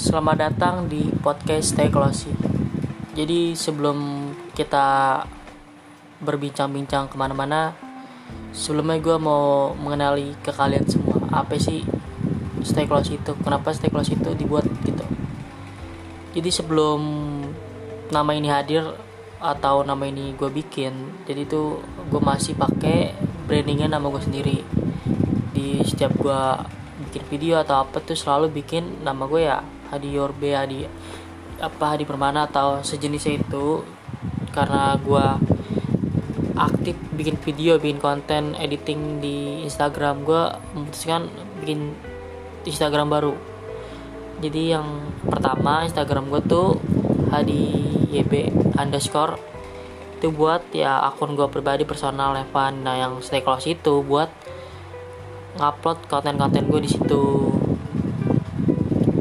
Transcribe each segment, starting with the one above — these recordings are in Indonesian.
Selamat datang di podcast Stay Close. Jadi sebelum kita berbincang-bincang ke mana-mana, sebelumnya gue mau mengenali ke kalian semua apa sih Stay Close itu, kenapa Stay Close itu dibuat gitu. Jadi sebelum nama ini hadir atau nama ini gue bikin, jadi itu gue masih pakai brandingnya nama gue sendiri di setiap gue bikin video atau apa tuh selalu bikin nama gue ya Hadi Yorbe Hadi apa Hadi Permana atau sejenisnya itu karena gue aktif bikin video bikin konten editing di Instagram gue memutuskan bikin Instagram baru. Jadi yang pertama Instagram gue tuh Hadi YB underscore. Itu buat ya akun gue pribadi personal Evan. Nah yang stay close itu buat ngupload konten-konten gue di situ.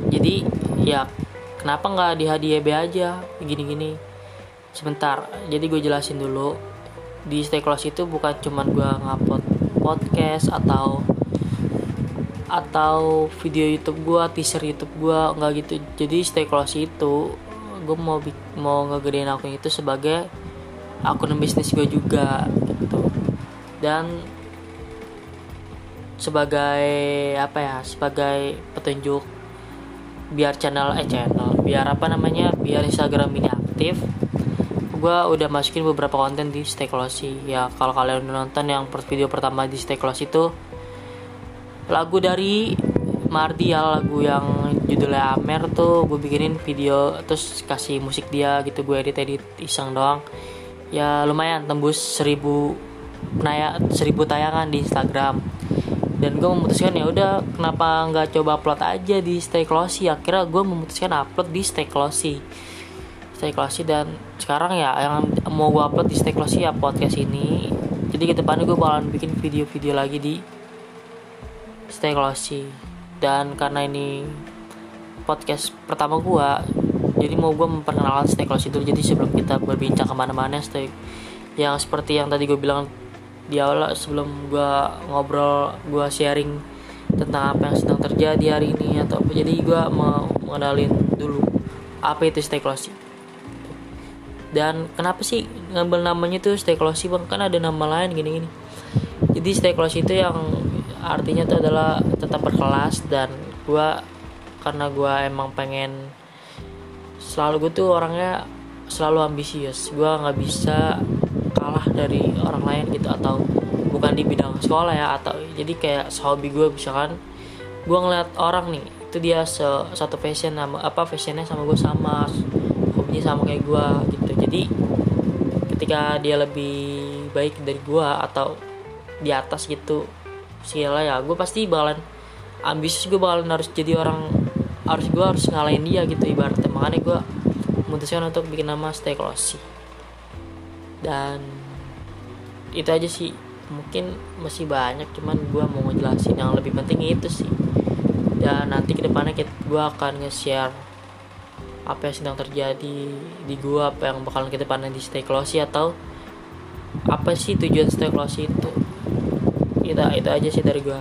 Jadi ya kenapa nggak di HDB aja gini-gini sebentar jadi gue jelasin dulu di stay close itu bukan cuman gue ngupload podcast atau atau video YouTube gue, teaser YouTube gue nggak gitu. Jadi stay close itu gue mau mau ngegedein akun itu sebagai akun bisnis gue juga gitu. Dan sebagai apa ya sebagai petunjuk biar channel eh channel biar apa namanya biar Instagram ini aktif. Gue udah masukin beberapa konten di Stay ya kalau kalian udah nonton yang video pertama di Stay Close itu lagu dari Mardial lagu yang judulnya Amer tuh gue bikinin video terus kasih musik dia gitu gue edit edit iseng doang. Ya lumayan tembus seribu naya seribu tayangan di Instagram dan gue memutuskan ya udah kenapa nggak coba upload aja di Stay Closey akhirnya gue memutuskan upload di Stay Closey Stay Closey dan sekarang ya yang mau gue upload di Stay Closey ya podcast ini. Jadi ke depannya gue bakalan bikin video-video lagi di Stay Closey dan karena ini podcast pertama gue jadi mau gue memperkenalkan Stay Closey dulu. Jadi sebelum kita berbincang ke mana-mana Stay yang seperti yang tadi gue bilang di awal sebelum gue ngobrol gue sharing tentang apa yang sedang terjadi hari ini atau apa. Jadi gue mau mengenalin dulu apa itu stay close dan kenapa sih ngambil namanya tuh stay close bang? Kan ada nama lain gini gini jadi stay close itu yang artinya itu adalah tetap berkelas dan gue karena gue emang pengen selalu gue tuh orangnya selalu ambisius. Gue nggak bisa kalah dari orang lain gitu atau bukan di bidang sekolah ya atau jadi kayak hobi gue misalkan gue ngeliat orang nih itu dia se satu fashion sama apa fashionnya sama gue sama hobinya sama kayak gue gitu. Jadi ketika dia lebih baik dari gue atau di atas gitu skillnya ya gue pasti bakalan ambisius gue bakalan harus jadi orang harus gue harus ngalahin dia gitu ibaratnya. Makanya gue memutuskan untuk bikin nama stay close dan itu aja sih. Mungkin masih banyak cuman gue mau ngejelasin yang lebih penting itu sih. Dan nanti ke depannya gue akan nge-share apa yang sedang terjadi di gue apa yang bakalan ke depannya di stay close atau apa sih tujuan stay close itu. Itu itu aja sih dari gue